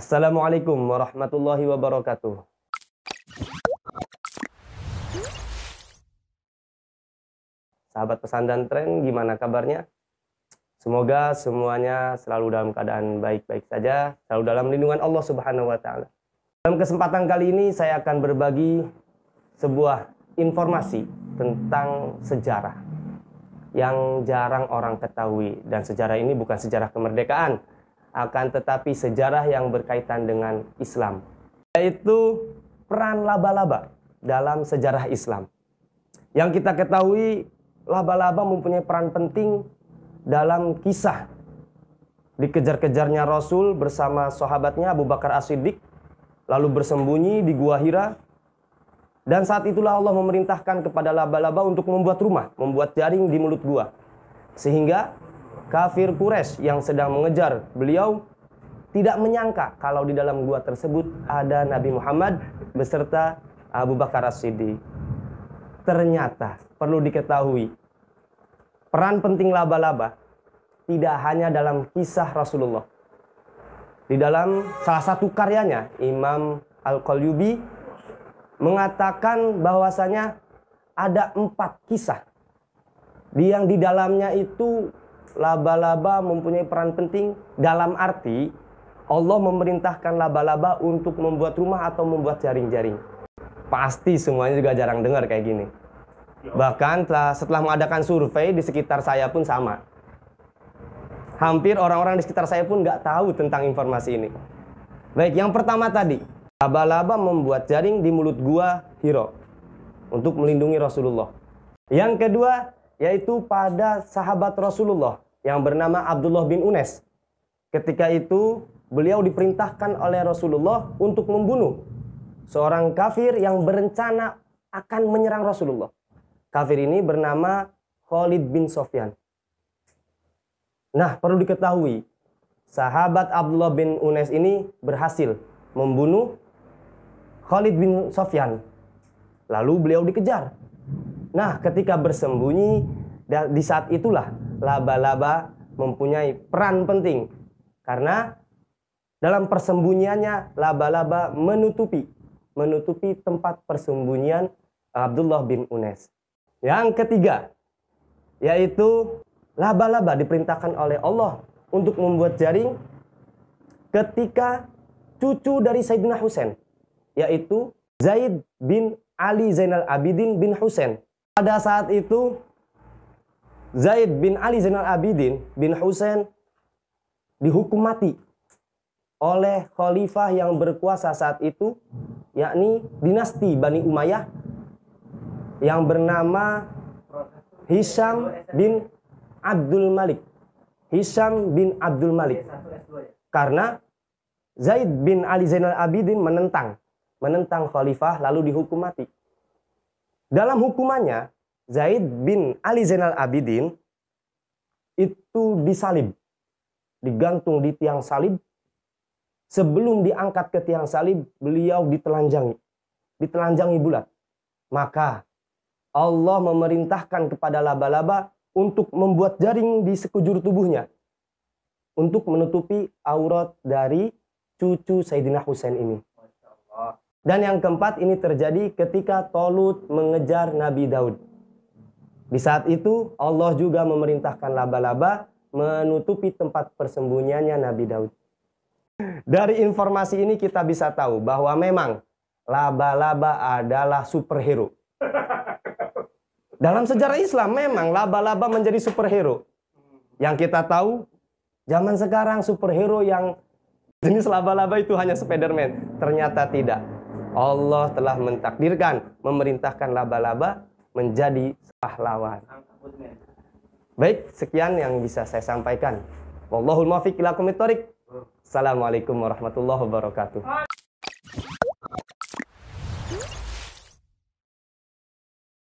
Assalamualaikum warahmatullahi wabarakatuh. Sahabat pesan dan tren, gimana kabarnya? Semoga semuanya selalu dalam keadaan baik-baik saja, selalu dalam lindungan Allah Subhanahu wa taala. Dalam kesempatan kali ini saya akan berbagi sebuah informasi tentang sejarah yang jarang orang ketahui dan sejarah ini bukan sejarah kemerdekaan, akan tetapi sejarah yang berkaitan dengan Islam, yaitu peran laba-laba dalam sejarah Islam. Yang kita ketahui laba-laba mempunyai peran penting dalam kisah dikejar-kejarnya Rasul bersama sahabatnya Abu Bakar As-Siddiq lalu bersembunyi di Gua Hira dan saat itulah Allah memerintahkan kepada laba-laba untuk membuat rumah, membuat jaring di mulut gua. Sehingga kafir Quraisy yang sedang mengejar beliau tidak menyangka kalau di dalam gua tersebut ada Nabi Muhammad beserta Abu Bakar As-Siddiq. Ternyata perlu diketahui peran penting laba-laba tidak hanya dalam kisah Rasulullah. Di dalam salah satu karyanya, Imam Al-Qalyubi mengatakan bahwasanya ada empat kisah. Yang di dalamnya itu laba-laba mempunyai peran penting dalam arti Allah memerintahkan laba-laba untuk membuat rumah atau membuat jaring-jaring. Pasti semuanya juga jarang dengar kayak gini. Bahkan setelah mengadakan survei di sekitar saya pun sama. Hampir orang-orang di sekitar saya pun nggak tahu tentang informasi ini. Baik, yang pertama tadi, laba-laba membuat jaring di mulut gua Hiro untuk melindungi Rasulullah. Yang kedua, yaitu pada sahabat Rasulullah yang bernama Abdullah bin Unes. Ketika itu, beliau diperintahkan oleh Rasulullah untuk membunuh seorang kafir yang berencana akan menyerang Rasulullah. Kafir ini bernama Khalid bin Sofyan. Nah, perlu diketahui, sahabat Abdullah bin Unes ini berhasil membunuh Khalid bin Sofyan. Lalu beliau dikejar. Nah, ketika bersembunyi, di saat itulah laba-laba mempunyai peran penting. Karena dalam persembunyiannya, laba-laba menutupi menutupi tempat persembunyian Abdullah bin Unes. Yang ketiga, yaitu laba-laba diperintahkan oleh Allah untuk membuat jaring ketika cucu dari Sayyidina Husain, yaitu Zaid bin Ali Zainal Abidin bin Husain. Pada saat itu, Zaid bin Ali Zainal Abidin bin Husain dihukum mati oleh khalifah yang berkuasa saat itu, yakni dinasti Bani Umayyah yang bernama Hisham bin Abdul Malik. Hisham bin Abdul Malik. Karena Zaid bin Ali Zainal Abidin menentang. Menentang khalifah lalu dihukum mati. Dalam hukumannya, Zaid bin Ali Zainal Abidin itu disalib. Digantung di tiang salib. Sebelum diangkat ke tiang salib, beliau ditelanjangi. Ditelanjangi bulat. Maka Allah memerintahkan kepada laba-laba untuk membuat jaring di sekujur tubuhnya untuk menutupi aurat dari cucu Sayyidina Husain ini. Dan yang keempat ini terjadi ketika Tolut mengejar Nabi Daud. Di saat itu Allah juga memerintahkan laba-laba menutupi tempat persembunyiannya Nabi Daud. Dari informasi ini kita bisa tahu bahwa memang laba-laba adalah superhero. Dalam sejarah Islam memang laba-laba menjadi superhero. Yang kita tahu, zaman sekarang superhero yang jenis laba-laba itu hanya Spiderman. Ternyata tidak. Allah telah mentakdirkan, memerintahkan laba-laba menjadi pahlawan. Baik, sekian yang bisa saya sampaikan. Wallahul muwaffiq ila Assalamualaikum warahmatullahi wabarakatuh.